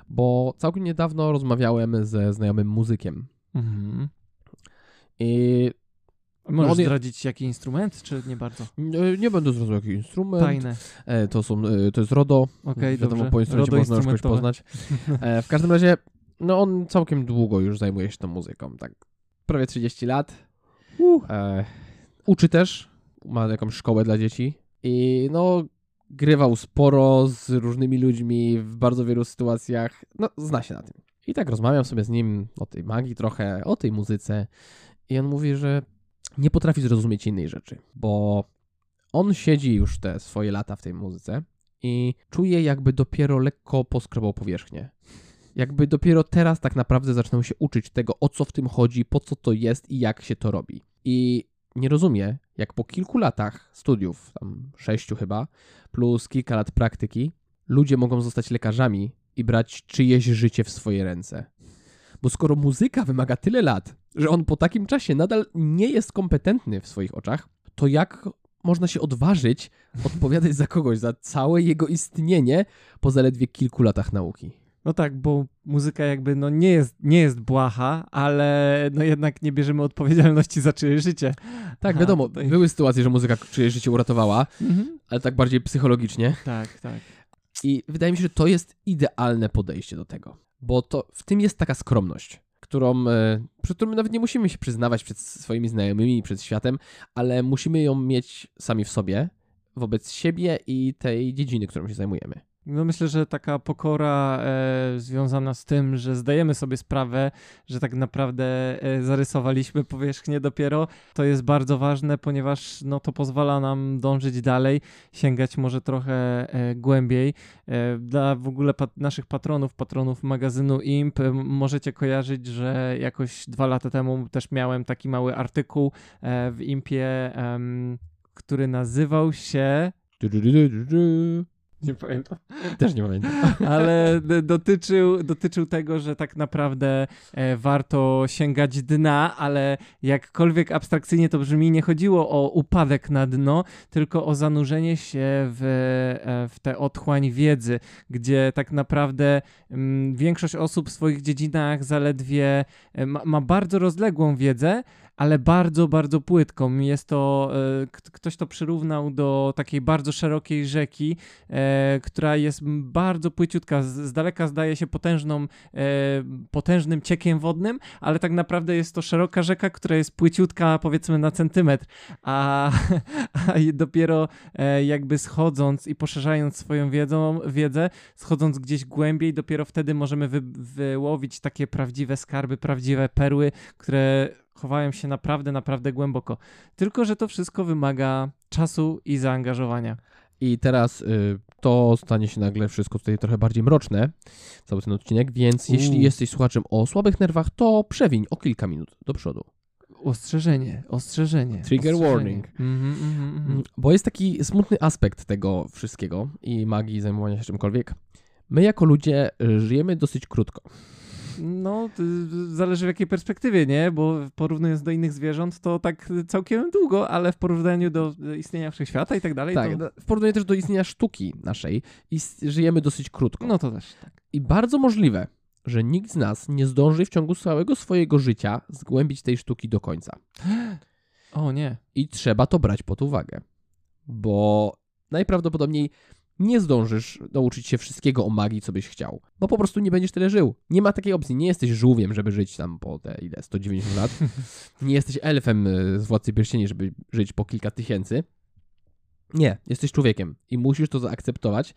Speaker 1: bo całkiem niedawno rozmawiałem ze znajomym muzykiem.
Speaker 2: mhm.
Speaker 1: I
Speaker 2: Możesz
Speaker 1: on
Speaker 2: zdradzić jaki instrument, czy nie bardzo?
Speaker 1: y, nie będę zrozumiał jaki instrument.
Speaker 2: Tajne.
Speaker 1: E, to, są, y, to jest RODO.
Speaker 2: Okej,
Speaker 1: Wiadomo,
Speaker 2: dobrze.
Speaker 1: po instrumencie
Speaker 2: RODO
Speaker 1: można już kogoś poznać. E, w każdym razie, no on całkiem długo już zajmuje się tą muzyką, tak prawie 30 lat. E, uczy też, ma jakąś szkołę dla dzieci i no grywał sporo z różnymi ludźmi w bardzo wielu sytuacjach, no zna się na tym. I tak rozmawiam sobie z nim o tej magii trochę, o tej muzyce i on mówi, że nie potrafi zrozumieć innej rzeczy, bo on siedzi już te swoje lata w tej muzyce i czuje jakby dopiero lekko poskrobał powierzchnię. Jakby dopiero teraz tak naprawdę zaczynał się uczyć tego, o co w tym chodzi, po co to jest i jak się to robi. I nie rozumie, jak po kilku latach studiów, tam sześciu chyba, plus kilka lat praktyki, ludzie mogą zostać lekarzami i brać czyjeś życie w swoje ręce. Bo skoro muzyka wymaga tyle lat, że on po takim czasie nadal nie jest kompetentny w swoich oczach, to jak można się odważyć odpowiadać za kogoś, za całe jego istnienie po zaledwie kilku latach nauki?
Speaker 2: No tak, bo muzyka jakby no nie jest, nie jest błaha, ale no jednak nie bierzemy odpowiedzialności za czyjeś życie.
Speaker 1: Tak,
Speaker 2: Aha,
Speaker 1: wiadomo,
Speaker 2: tutaj-
Speaker 1: były sytuacje, że muzyka czyjeś życie uratowała,
Speaker 2: Mhm.
Speaker 1: ale tak bardziej psychologicznie.
Speaker 2: Tak, tak.
Speaker 1: I wydaje mi się, że to jest idealne podejście do tego, bo to w tym jest taka skromność, którą, e, przed którą nawet nie musimy się przyznawać przed swoimi znajomymi, przed światem, ale musimy ją mieć sami w sobie, wobec siebie i tej dziedziny, którą się zajmujemy.
Speaker 2: No myślę, że taka pokora e, związana z tym, że zdajemy sobie sprawę, że tak naprawdę e, zarysowaliśmy powierzchnię dopiero, to jest bardzo ważne, ponieważ no, to pozwala nam dążyć dalej, sięgać może trochę e, głębiej. E, dla w ogóle pat naszych patronów, patronów magazynu IMP, możecie kojarzyć, że jakoś dwa lata temu też miałem taki mały artykuł e, w IMPie, który nazywał się... Nie pamiętam.
Speaker 1: Też nie pamiętam.
Speaker 2: ale dotyczył, dotyczył tego, że tak naprawdę e, warto sięgać dna, ale jakkolwiek abstrakcyjnie to brzmi, nie chodziło o upadek na dno, tylko o zanurzenie się w, e, w tę otchłań wiedzy, gdzie tak naprawdę mm, większość osób w swoich dziedzinach zaledwie e, ma, ma bardzo rozległą wiedzę, ale bardzo, bardzo płytką. Jest to, e, ktoś to przyrównał do takiej bardzo szerokiej rzeki, e, która jest bardzo płyciutka. Z, daleka zdaje się potężną, e, potężnym ciekiem wodnym, ale tak naprawdę jest to szeroka rzeka, która jest płyciutka powiedzmy na centymetr, a, a dopiero jakby schodząc i poszerzając swoją wiedzą, wiedzę, schodząc gdzieś głębiej, dopiero wtedy możemy wy, wyłowić takie prawdziwe skarby, prawdziwe perły, które chowają się naprawdę, naprawdę głęboko. Tylko, że to wszystko wymaga czasu i zaangażowania.
Speaker 1: I teraz y, to stanie się nagle wszystko tutaj trochę bardziej mroczne, cały ten odcinek, więc jeśli jesteś słuchaczem o słabych nerwach, to przewiń o kilka minut do przodu.
Speaker 2: Ostrzeżenie, ostrzeżenie.
Speaker 1: Trigger
Speaker 2: ostrzeżenie.
Speaker 1: warning.
Speaker 2: Mhm, mhm, mhm.
Speaker 1: Mm, Bo jest taki smutny aspekt tego wszystkiego i magii zajmowania się czymkolwiek. My jako ludzie żyjemy dosyć krótko.
Speaker 2: No, to zależy w jakiej perspektywie, nie? Bo porównując do innych zwierząt, to tak całkiem długo, ale w porównaniu do istnienia wszechświata i tak dalej,
Speaker 1: Tak,
Speaker 2: to...
Speaker 1: no, w porównaniu też do istnienia sztuki naszej żyjemy dosyć krótko.
Speaker 2: No to też tak.
Speaker 1: I bardzo możliwe, że nikt z nas nie zdąży w ciągu całego swojego życia zgłębić tej sztuki do końca.
Speaker 2: O nie.
Speaker 1: I trzeba to brać pod uwagę, bo najprawdopodobniej nie zdążysz nauczyć się wszystkiego o magii, co byś chciał, bo po prostu nie będziesz tyle żył. Nie ma takiej opcji. Nie jesteś żółwiem, żeby żyć tam po te ile 190 lat. Nie jesteś elfem y, z Władcy Pierścieni, żeby żyć po kilka tysięcy. Nie, jesteś człowiekiem i musisz to zaakceptować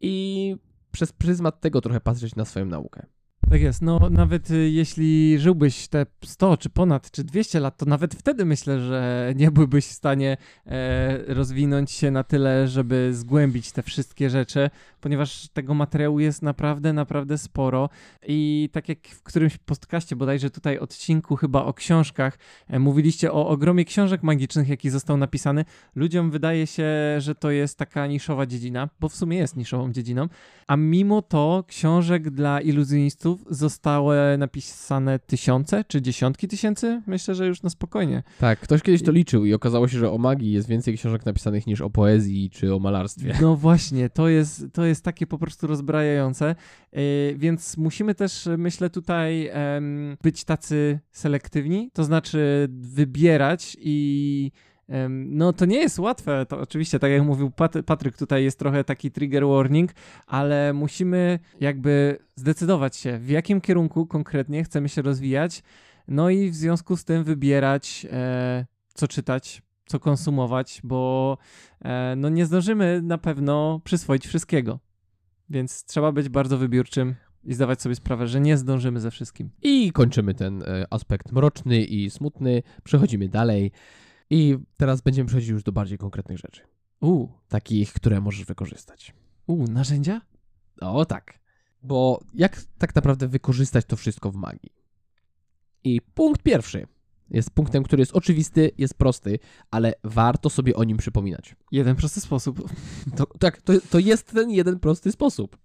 Speaker 1: i przez pryzmat tego trochę patrzeć na swoją naukę.
Speaker 2: Tak jest, no nawet y, jeśli żyłbyś te 100 czy ponad, czy 200 lat, to nawet wtedy myślę, że nie byłbyś w stanie e, rozwinąć się na tyle, żeby zgłębić te wszystkie rzeczy, ponieważ tego materiału jest naprawdę, naprawdę sporo. I tak jak w którymś podcaście, bodajże tutaj odcinku chyba o książkach, e, mówiliście o ogromie książek magicznych, jaki został napisany, ludziom wydaje się, że to jest taka niszowa dziedzina, bo w sumie jest niszową dziedziną, a mimo to książek dla iluzjonistów zostały napisane tysiące czy dziesiątki tysięcy? Myślę, że już na spokojnie.
Speaker 1: Tak, ktoś kiedyś to liczył i okazało się, że o magii jest więcej książek napisanych niż o poezji czy o malarstwie.
Speaker 2: No właśnie, to jest, to jest takie po prostu rozbrajające, yy, więc musimy też, myślę, tutaj być tacy selektywni, to znaczy wybierać i no to nie jest łatwe, to oczywiście, tak jak mówił Pat- Patryk, tutaj jest trochę taki trigger warning, ale musimy jakby zdecydować się, w jakim kierunku konkretnie chcemy się rozwijać, no i w związku z tym wybierać, e, co czytać, co konsumować, bo e, no nie zdążymy na pewno przyswoić wszystkiego. Więc trzeba być bardzo wybiórczym i zdawać sobie sprawę, że nie zdążymy ze wszystkim.
Speaker 1: I kończymy ten e, aspekt mroczny i smutny. Przechodzimy dalej. I teraz będziemy przechodzić już do bardziej konkretnych rzeczy.
Speaker 2: U,
Speaker 1: Takich, które możesz wykorzystać.
Speaker 2: u, narzędzia?
Speaker 1: O tak. Bo jak tak naprawdę wykorzystać to wszystko w magii? I punkt pierwszy jest punktem, który jest oczywisty, jest prosty, ale warto sobie o nim przypominać.
Speaker 2: Jeden prosty sposób.
Speaker 1: To, tak, to, to jest ten jeden prosty sposób.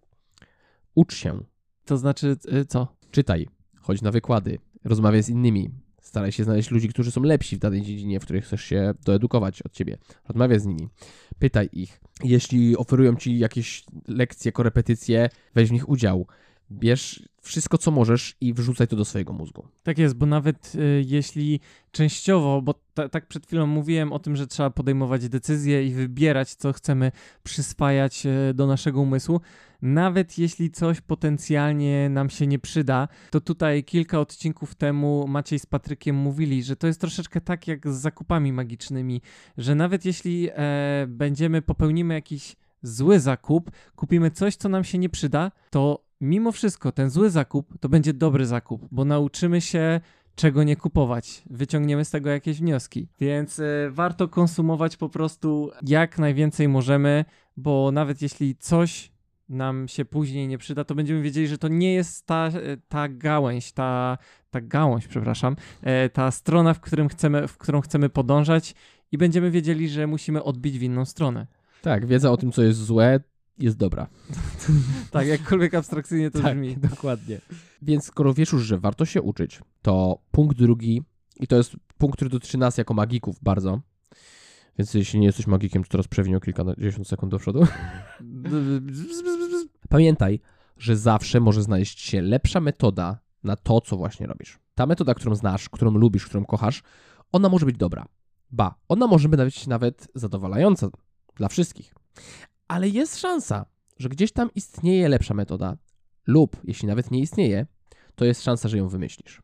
Speaker 1: Ucz się.
Speaker 2: To znaczy, y, co?
Speaker 1: Czytaj, chodź na wykłady, rozmawiaj z innymi, staraj się znaleźć ludzi, którzy są lepsi w danej dziedzinie, w której chcesz się doedukować od ciebie. Rozmawiaj z nimi, pytaj ich. Jeśli oferują ci jakieś lekcje, korepetycje, weź w nich udział. Bierz wszystko, co możesz i wrzucaj to do swojego mózgu.
Speaker 2: Tak jest, bo nawet y, jeśli częściowo, bo ta, tak przed chwilą mówiłem o tym, że trzeba podejmować decyzje i wybierać, co chcemy przyswajać y, do naszego umysłu, nawet jeśli coś potencjalnie nam się nie przyda, to tutaj kilka odcinków temu Maciej z Patrykiem mówili, że to jest troszeczkę tak jak z zakupami magicznymi, że nawet jeśli e, będziemy, popełnimy jakiś zły zakup, kupimy coś, co nam się nie przyda, to mimo wszystko ten zły zakup to będzie dobry zakup, bo nauczymy się czego nie kupować. Wyciągniemy z tego jakieś wnioski. Więc y, warto konsumować po prostu jak najwięcej możemy, bo nawet jeśli coś nam się później nie przyda, to będziemy wiedzieli, że to nie jest ta, ta gałęź, ta, ta gałąź, przepraszam, e, ta strona, w, którym chcemy, w którą chcemy podążać i będziemy wiedzieli, że musimy odbić w inną stronę.
Speaker 1: Tak, wiedza o tym, co jest złe, jest dobra.
Speaker 2: tak, jakkolwiek abstrakcyjnie to
Speaker 1: tak,
Speaker 2: brzmi.
Speaker 1: dokładnie. Więc skoro wiesz już, że warto się uczyć, to punkt drugi, i to jest punkt, który dotyczy nas jako magików bardzo, więc jeśli nie jesteś magikiem, to teraz przewiń o kilkadziesiąt sekund do przodu. Pamiętaj, że zawsze może znaleźć się lepsza metoda na to, co właśnie robisz. Ta metoda, którą znasz, którą lubisz, którą kochasz, ona może być dobra. Ba, ona może być nawet zadowalająca dla wszystkich. Ale jest szansa, że gdzieś tam istnieje lepsza metoda, lub jeśli nawet nie istnieje, to jest szansa, że ją wymyślisz.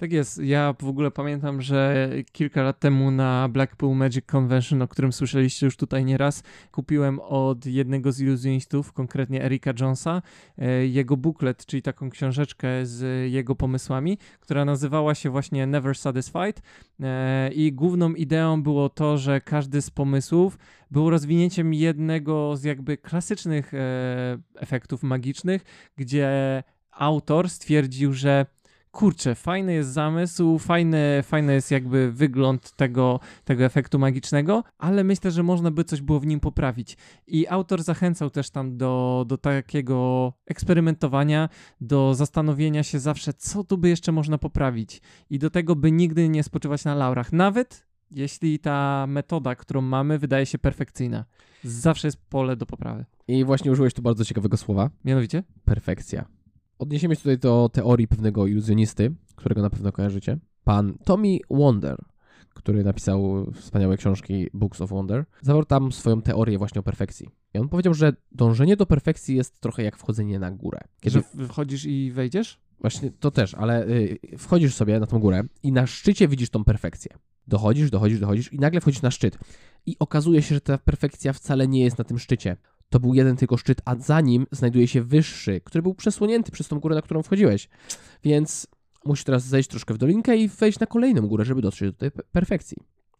Speaker 2: Tak jest. Ja w ogóle pamiętam, że kilka lat temu na Blackpool Magic Convention, o którym słyszeliście już tutaj nieraz, kupiłem od jednego z iluzjonistów, konkretnie Erika Jonesa, e, jego booklet, czyli taką książeczkę z jego pomysłami, która nazywała się właśnie Never Satisfied. E, I główną ideą było to, że każdy z pomysłów był rozwinięciem jednego z jakby klasycznych e, efektów magicznych, gdzie autor stwierdził, że kurczę, fajny jest zamysł, fajny, fajny jest jakby wygląd tego, tego efektu magicznego, ale myślę, że można by coś było w nim poprawić. I autor zachęcał też tam do, do takiego eksperymentowania, do zastanowienia się zawsze, co tu by jeszcze można poprawić i do tego, by nigdy nie spoczywać na laurach. Nawet jeśli ta metoda, którą mamy, wydaje się perfekcyjna. Zawsze jest pole do poprawy.
Speaker 1: I właśnie użyłeś tu bardzo ciekawego słowa.
Speaker 2: Mianowicie?
Speaker 1: Perfekcja. Odniesiemy się tutaj do teorii pewnego iluzjonisty, którego na pewno kojarzycie. Pan Tommy Wonder, który napisał wspaniałe książki Books of Wonder, zawarł tam swoją teorię właśnie o perfekcji. I on powiedział, że dążenie do perfekcji jest trochę jak wchodzenie na górę.
Speaker 2: Kiedy że wchodzisz i wejdziesz?
Speaker 1: Właśnie to też, ale y, wchodzisz sobie na tą górę i na szczycie widzisz tą perfekcję. Dochodzisz, dochodzisz, dochodzisz i nagle wchodzisz na szczyt. I okazuje się, że ta perfekcja wcale nie jest na tym szczycie to był jeden tylko szczyt, a za nim znajduje się wyższy, który był przesłonięty przez tą górę, na którą wchodziłeś. Więc musisz teraz zejść troszkę w dolinkę i wejść na kolejną górę, żeby dotrzeć do tej perfekcji.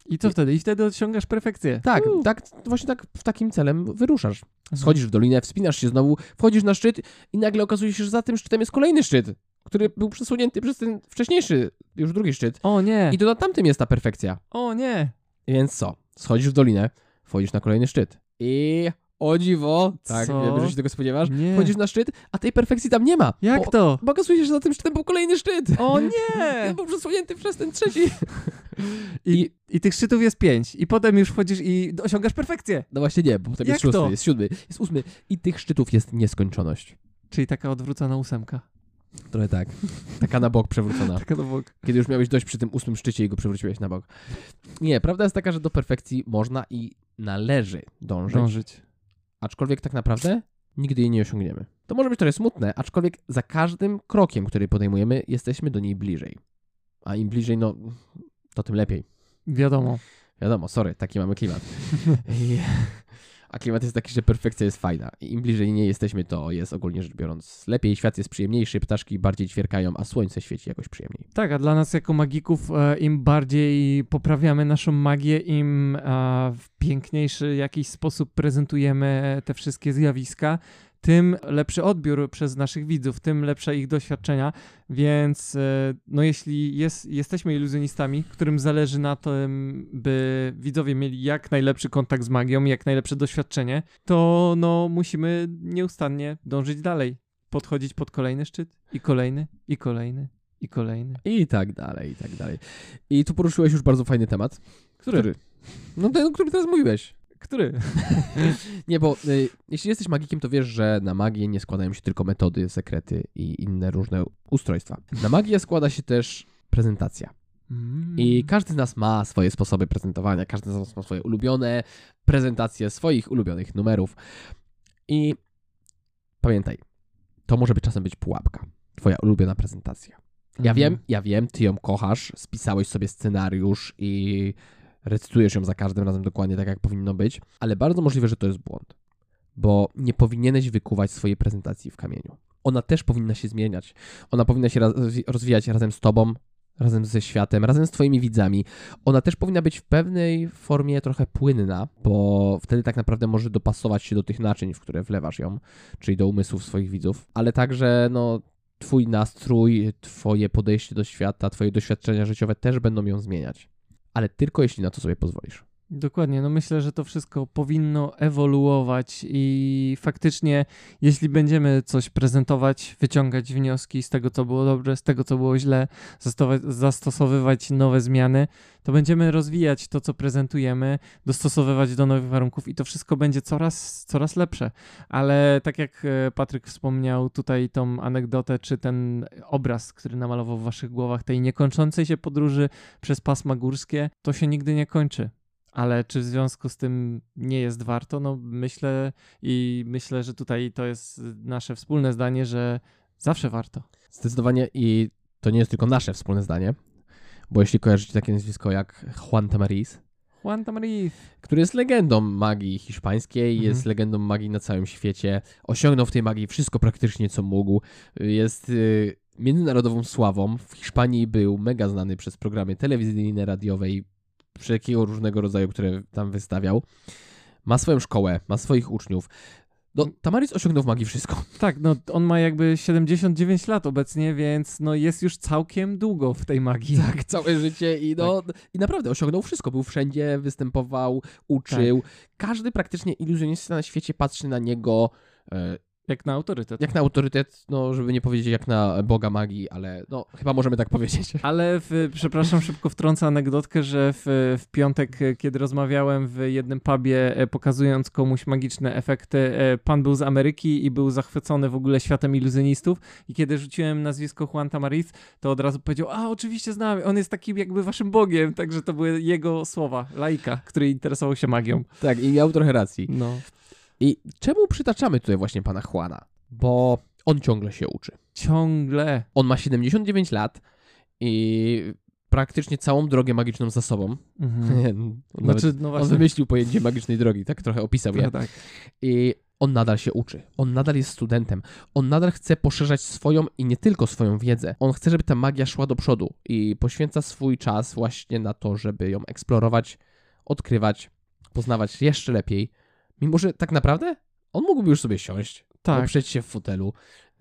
Speaker 2: I co wtedy? I wtedy osiągasz perfekcję.
Speaker 1: Tak, uh. tak, właśnie tak w takim celem wyruszasz. Mhm. Schodzisz w dolinę, wspinasz się znowu, wchodzisz na szczyt i nagle okazuje się, że za tym szczytem jest kolejny szczyt, który był przesunięty przez ten wcześniejszy, już drugi szczyt.
Speaker 2: O nie.
Speaker 1: I to na tamtym jest ta perfekcja.
Speaker 2: O nie.
Speaker 1: Więc co? Schodzisz w dolinę, wchodzisz na kolejny szczyt. I o dziwo, tak, Co? wiem, że się tego spodziewasz, nie. wchodzisz na szczyt, a tej perfekcji tam nie ma.
Speaker 2: Jak
Speaker 1: bo,
Speaker 2: to?
Speaker 1: Bo okazuje się, że za tym szczytem był kolejny szczyt.
Speaker 2: O nie!
Speaker 1: Był przesunięty przez ten trzeci.
Speaker 2: I, I, I, tych szczytów jest pięć. I potem już wchodzisz i osiągasz perfekcję.
Speaker 1: No właśnie nie, bo potem
Speaker 2: Jak
Speaker 1: jest szósty,
Speaker 2: to?
Speaker 1: jest siódmy, jest ósmy. I tych szczytów jest nieskończoność.
Speaker 2: Czyli taka odwrócona ósemka.
Speaker 1: Trochę tak. Taka na bok przewrócona.
Speaker 2: taka na bok.
Speaker 1: Kiedy już miałeś dość przy tym ósmym szczycie i go przewróciłeś na bok. Nie, prawda jest taka, że do perfekcji można i należy dążyć.
Speaker 2: Dążyć
Speaker 1: aczkolwiek tak naprawdę nigdy jej nie osiągniemy. To może być trochę smutne, aczkolwiek za każdym krokiem, który podejmujemy, jesteśmy do niej bliżej. A im bliżej, no, to tym lepiej.
Speaker 2: Wiadomo.
Speaker 1: Wiadomo, sorry, taki mamy klimat. A klimat jest taki, że perfekcja jest fajna. I im bliżej nie jesteśmy, to jest ogólnie rzecz biorąc lepiej, świat jest przyjemniejszy, ptaszki bardziej ćwierkają, a słońce świeci jakoś przyjemniej.
Speaker 2: Tak, a dla nas jako magików e, im bardziej poprawiamy naszą magię, im e, w piękniejszy jakiś sposób prezentujemy te wszystkie zjawiska, tym lepszy odbiór przez naszych widzów, tym lepsze ich doświadczenia, więc e, no jeśli jest, jesteśmy iluzjonistami, którym zależy na tym, by widzowie mieli jak najlepszy kontakt z magią, jak najlepsze doświadczenie, to no musimy nieustannie dążyć dalej, podchodzić pod kolejny szczyt i kolejny, i kolejny, i kolejny.
Speaker 1: I tak dalej, i tak dalej. I tu poruszyłeś już bardzo fajny temat.
Speaker 2: Który? który?
Speaker 1: No ten, o którym teraz mówiłeś.
Speaker 2: Który?
Speaker 1: Nie, bo y, jeśli jesteś magikiem, to wiesz, że na magię nie składają się tylko metody, sekrety i inne różne ustrojstwa. Na magię składa się też prezentacja.
Speaker 2: Mm.
Speaker 1: I każdy z nas ma swoje sposoby prezentowania, każdy z nas ma swoje ulubione prezentacje swoich ulubionych numerów. I pamiętaj, to może być czasem być pułapka. Twoja ulubiona prezentacja. Ja
Speaker 2: Mhm.
Speaker 1: wiem, ja wiem, ty ją kochasz, spisałeś sobie scenariusz i recytujesz ją za każdym razem dokładnie tak, jak powinno być, ale bardzo możliwe, że to jest błąd, bo nie powinieneś wykuwać swojej prezentacji w kamieniu. Ona też powinna się zmieniać. Ona powinna się rozwijać razem z tobą, razem ze światem, razem z twoimi widzami. Ona też powinna być w pewnej formie trochę płynna, bo wtedy tak naprawdę może dopasować się do tych naczyń, w które wlewasz ją, czyli do umysłów swoich widzów, ale także no twój nastrój, twoje podejście do świata, twoje doświadczenia życiowe też będą ją zmieniać. Ale tylko jeśli na to sobie pozwolisz.
Speaker 2: Dokładnie, no myślę, że to wszystko powinno ewoluować i faktycznie, jeśli będziemy coś prezentować, wyciągać wnioski z tego, co było dobre, z tego, co było źle, zastosowywać nowe zmiany, to będziemy rozwijać to, co prezentujemy, dostosowywać do nowych warunków i to wszystko będzie coraz, coraz lepsze. Ale tak jak e, Patryk wspomniał tutaj tą anegdotę, czy ten obraz, który namalował w waszych głowach, tej niekończącej się podróży przez pasma górskie, to się nigdy nie kończy. Ale czy w związku z tym nie jest warto? No myślę i myślę, że tutaj to jest nasze wspólne zdanie, że zawsze warto.
Speaker 1: Zdecydowanie i to nie jest tylko nasze wspólne zdanie, bo jeśli kojarzycie takie nazwisko jak Juan Tamariz,
Speaker 2: Juan Tamariz.
Speaker 1: który jest legendą magii hiszpańskiej,
Speaker 2: Mhm.
Speaker 1: jest legendą magii na całym świecie, osiągnął w tej magii wszystko praktycznie, co mógł, jest y, międzynarodową sławą. W Hiszpanii był mega znany przez programy telewizyjne, radiowe i wszelkiego różnego rodzaju, które tam wystawiał. Ma swoją szkołę, ma swoich uczniów. No, Tamariz osiągnął w magii wszystko.
Speaker 2: Tak, no on ma jakby 79 lat obecnie, więc no jest już całkiem długo w tej magii.
Speaker 1: Tak, całe życie i no, i naprawdę osiągnął wszystko. Był wszędzie, występował, uczył. Każdy praktycznie iluzjonista na świecie patrzy na niego e,
Speaker 2: Jak na autorytet.
Speaker 1: jak na autorytet, no żeby nie powiedzieć jak na boga magii, ale no chyba możemy tak powiedzieć.
Speaker 2: Ale w, przepraszam, szybko wtrącę anegdotkę, że w, w piątek, e, kiedy rozmawiałem w jednym pubie, e, pokazując komuś magiczne efekty, e, pan był z Ameryki i był zachwycony w ogóle światem iluzjonistów i kiedy rzuciłem nazwisko Juan Tamariz, to od razu powiedział, a oczywiście znam, on jest takim jakby waszym bogiem, także to były jego słowa, laika, który interesował się magią.
Speaker 1: Tak, i miał trochę racji.
Speaker 2: No.
Speaker 1: I czemu przytaczamy tutaj właśnie pana Juana? Bo on ciągle się uczy.
Speaker 2: Ciągle.
Speaker 1: On ma 79 lat i praktycznie całą drogę magiczną za sobą.
Speaker 2: Mhm.
Speaker 1: On,
Speaker 2: Znaczy, no
Speaker 1: on
Speaker 2: właśnie.
Speaker 1: wymyślił pojęcie magicznej drogi, tak trochę opisał je.
Speaker 2: No tak.
Speaker 1: I on nadal się uczy. On nadal jest studentem. On nadal chce poszerzać swoją i nie tylko swoją wiedzę. On chce, żeby ta magia szła do przodu i poświęca swój czas właśnie na to, żeby ją eksplorować, odkrywać, poznawać jeszcze lepiej. Mimo, że tak naprawdę on mógłby już sobie siąść,
Speaker 2: Tak.
Speaker 1: oprzeć się w fotelu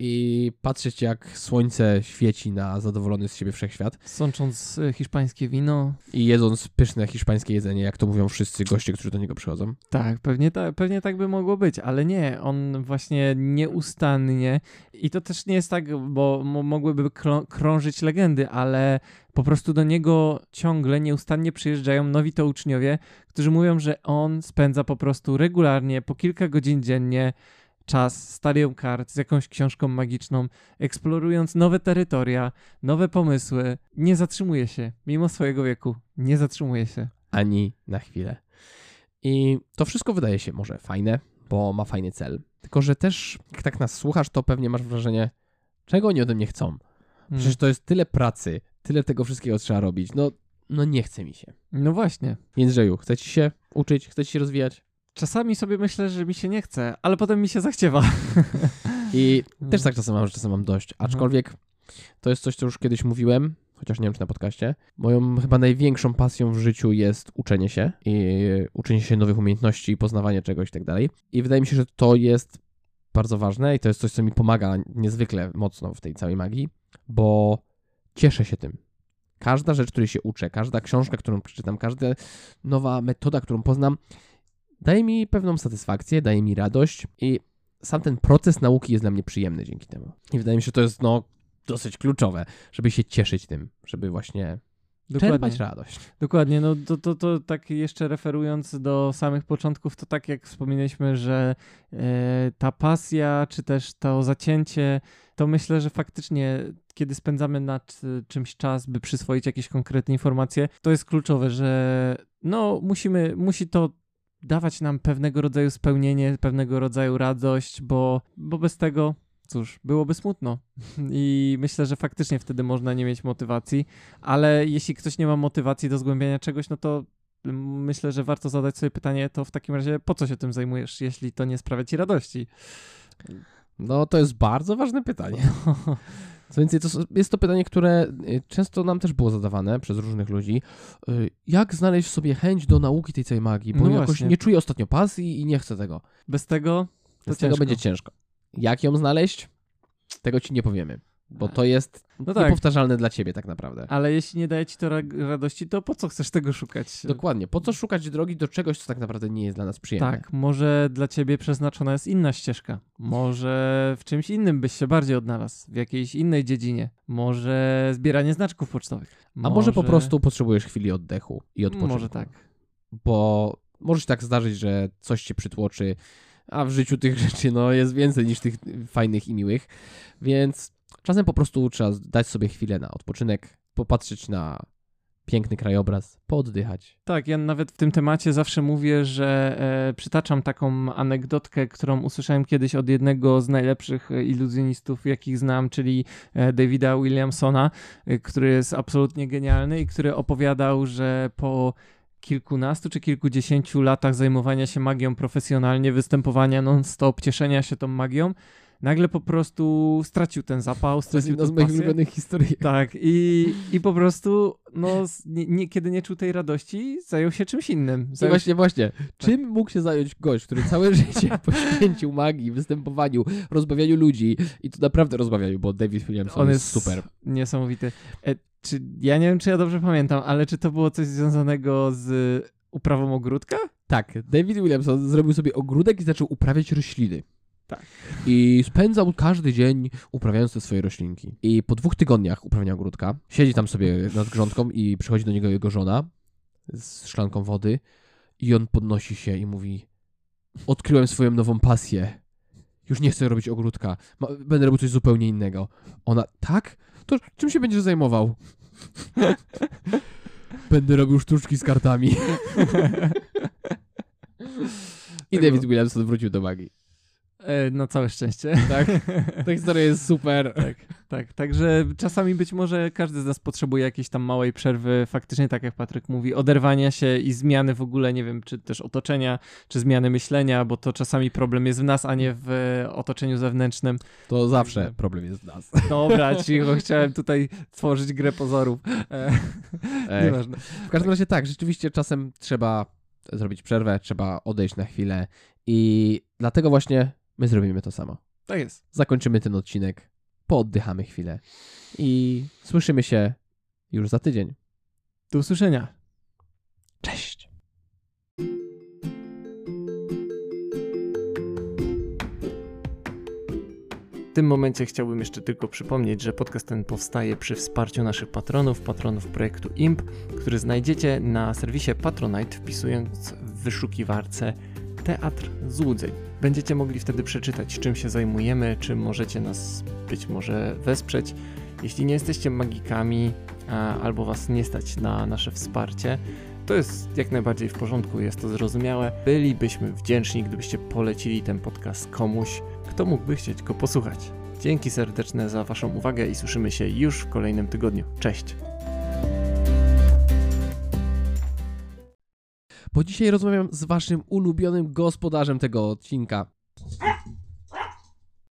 Speaker 1: i patrzeć, jak słońce świeci na zadowolony z siebie wszechświat
Speaker 2: Sącząc e, hiszpańskie wino,
Speaker 1: i jedząc pyszne hiszpańskie jedzenie, jak to mówią wszyscy goście, którzy do niego przychodzą.
Speaker 2: Tak, pewnie, ta, pewnie tak by mogło być, ale nie, on właśnie nieustannie i to też nie jest tak, bo mo- mogłyby krą- krążyć legendy, ale po prostu do niego ciągle, nieustannie przyjeżdżają nowi to uczniowie, którzy mówią, że on spędza po prostu regularnie, po kilka godzin dziennie czas z talią kart, z jakąś książką magiczną, eksplorując nowe terytoria, nowe pomysły. Nie zatrzymuje się, mimo swojego wieku, nie zatrzymuje się.
Speaker 1: ani na chwilę. I to wszystko wydaje się może fajne, bo ma fajny cel. Tylko, że też, jak tak nas słuchasz, to pewnie masz wrażenie, czego oni ode mnie chcą.
Speaker 2: Mm.
Speaker 1: Przecież to jest tyle pracy, tyle tego wszystkiego trzeba robić. No, no nie chce mi się.
Speaker 2: No właśnie.
Speaker 1: Jędrzeju, chce ci się uczyć, chce ci się rozwijać?
Speaker 2: Czasami sobie myślę, że mi się nie chce, ale potem mi się zachciewa.
Speaker 1: I też tak czasem mam, że czasem mam dość. Aczkolwiek to jest coś, co już kiedyś mówiłem, chociaż nie wiem, czy na podcaście. Moją chyba największą pasją w życiu jest uczenie się i uczenie się nowych umiejętności, poznawanie czegoś i tak dalej. I wydaje mi się, że to jest bardzo ważne i to jest coś, co mi pomaga niezwykle mocno w tej całej magii, bo cieszę się tym. Każda rzecz, której się uczę, każda książka, którą przeczytam, każda nowa metoda, którą poznam, daje mi pewną satysfakcję, daje mi radość i sam ten proces nauki jest dla mnie przyjemny dzięki temu. I wydaje mi się, że to jest no dosyć kluczowe, żeby się cieszyć tym, żeby właśnie czerpać radość.
Speaker 2: Dokładnie, no to, to, to tak jeszcze referując do samych początków, to tak jak wspominaliśmy, że e, ta pasja, czy też to zacięcie, to myślę, że faktycznie kiedy spędzamy nad czymś czas, by przyswoić jakieś konkretne informacje, to jest kluczowe, że no musimy, musi to dawać nam pewnego rodzaju spełnienie, pewnego rodzaju radość, bo, bo bez tego cóż, byłoby smutno. I myślę, że faktycznie wtedy można nie mieć motywacji, ale jeśli ktoś nie ma motywacji do zgłębiania czegoś, no to myślę, że warto zadać sobie pytanie, to w takim razie po co się tym zajmujesz, jeśli to nie sprawia ci radości?
Speaker 1: No to jest bardzo ważne pytanie. Co więcej, to jest to pytanie, które y, często nam też było zadawane przez różnych ludzi. Y, jak znaleźć sobie chęć do nauki tej całej magii? Bo no jakoś właśnie. nie czuję ostatnio pasji i nie chcę tego.
Speaker 2: Bez tego
Speaker 1: to Bez tego będzie ciężko. Jak ją znaleźć? Tego ci nie powiemy. Bo to jest no tak. niepowtarzalne dla ciebie tak naprawdę.
Speaker 2: Ale jeśli nie daje ci to radości, to po co chcesz tego szukać?
Speaker 1: Dokładnie. Po co szukać drogi do czegoś, co tak naprawdę nie jest dla nas przyjemne?
Speaker 2: Tak, może dla ciebie przeznaczona jest inna ścieżka. Może w czymś innym byś się bardziej odnalazł, w jakiejś innej dziedzinie. Może zbieranie znaczków pocztowych.
Speaker 1: Może... A może po prostu potrzebujesz chwili oddechu i odpoczynku.
Speaker 2: Może tak.
Speaker 1: Bo może się tak zdarzyć, że coś cię przytłoczy, a w życiu tych rzeczy no, jest więcej niż tych fajnych i miłych, więc czasem po prostu trzeba dać sobie chwilę na odpoczynek, popatrzeć na piękny krajobraz, pooddychać.
Speaker 2: Tak, ja nawet w tym temacie zawsze mówię, że e, przytaczam taką anegdotkę, którą usłyszałem kiedyś od jednego z najlepszych e, iluzjonistów, jakich znam, czyli e, Davida Williamsona, e, który jest absolutnie genialny i który opowiadał, że po kilkunastu czy kilkudziesięciu latach zajmowania się magią profesjonalnie, występowania non-stop, cieszenia się tą magią, nagle po prostu stracił ten zapał, stracił
Speaker 1: To jest jedna z moich ulubionych historii.
Speaker 2: Tak, i, i po prostu, no, nie, nie, kiedy nie czuł tej radości, zajął się czymś innym. Zajął
Speaker 1: właśnie, właśnie. Tak. Czym mógł się zająć gość, który całe życie poświęcił magii, występowaniu, rozbawianiu ludzi i to naprawdę rozbawianiu, bo David Williamson On jest, jest super.
Speaker 2: Niesamowity. E, czy, ja nie wiem, czy ja dobrze pamiętam, ale czy to było coś związanego z uprawą ogródka?
Speaker 1: Tak, David Williamson zrobił sobie ogródek i zaczął uprawiać rośliny.
Speaker 2: Tak.
Speaker 1: I spędzał każdy dzień uprawiając te swoje roślinki. I po dwóch tygodniach uprawiania ogródka siedzi tam sobie nad grządką i przychodzi do niego jego żona z szklanką wody i on podnosi się i mówi odkryłem swoją nową pasję. Już nie chcę robić ogródka. Będę robił coś zupełnie innego. Ona, tak? To czym się będziesz zajmował? Będę robił sztuczki z kartami. I David Williamson wrócił do magii.
Speaker 2: E, na całe szczęście.
Speaker 1: Tak. Ta historia jest super.
Speaker 2: Tak, tak. Także czasami być może każdy z nas potrzebuje jakiejś tam małej przerwy, faktycznie tak jak Patryk mówi, oderwania się i zmiany w ogóle, nie wiem, czy też otoczenia, czy zmiany myślenia, bo to czasami problem jest w nas, a nie w otoczeniu zewnętrznym.
Speaker 1: To zawsze problem jest w nas.
Speaker 2: Dobra, cicho, chciałem tutaj tworzyć grę pozorów. E, nieważne.
Speaker 1: W każdym razie tak, rzeczywiście czasem trzeba zrobić przerwę, trzeba odejść na chwilę i dlatego właśnie my zrobimy to samo.
Speaker 2: Tak jest.
Speaker 1: Zakończymy ten odcinek, pooddychamy chwilę i słyszymy się już za tydzień.
Speaker 2: Do usłyszenia.
Speaker 1: Cześć.
Speaker 2: W tym momencie chciałbym jeszcze tylko przypomnieć, że podcast ten powstaje przy wsparciu naszych patronów, patronów projektu IMP, który znajdziecie na serwisie Patronite wpisując w wyszukiwarce Teatr Złudzeń. Będziecie mogli wtedy przeczytać, czym się zajmujemy, czym możecie nas być może wesprzeć. Jeśli nie jesteście magikami albo was nie stać na nasze wsparcie, to jest jak najbardziej w porządku, jest to zrozumiałe. Bylibyśmy wdzięczni, gdybyście polecili ten podcast komuś, kto mógłby chcieć go posłuchać. Dzięki serdeczne za Waszą uwagę i słyszymy się już w kolejnym tygodniu. Cześć!
Speaker 1: bo dzisiaj rozmawiam z waszym ulubionym gospodarzem tego odcinka.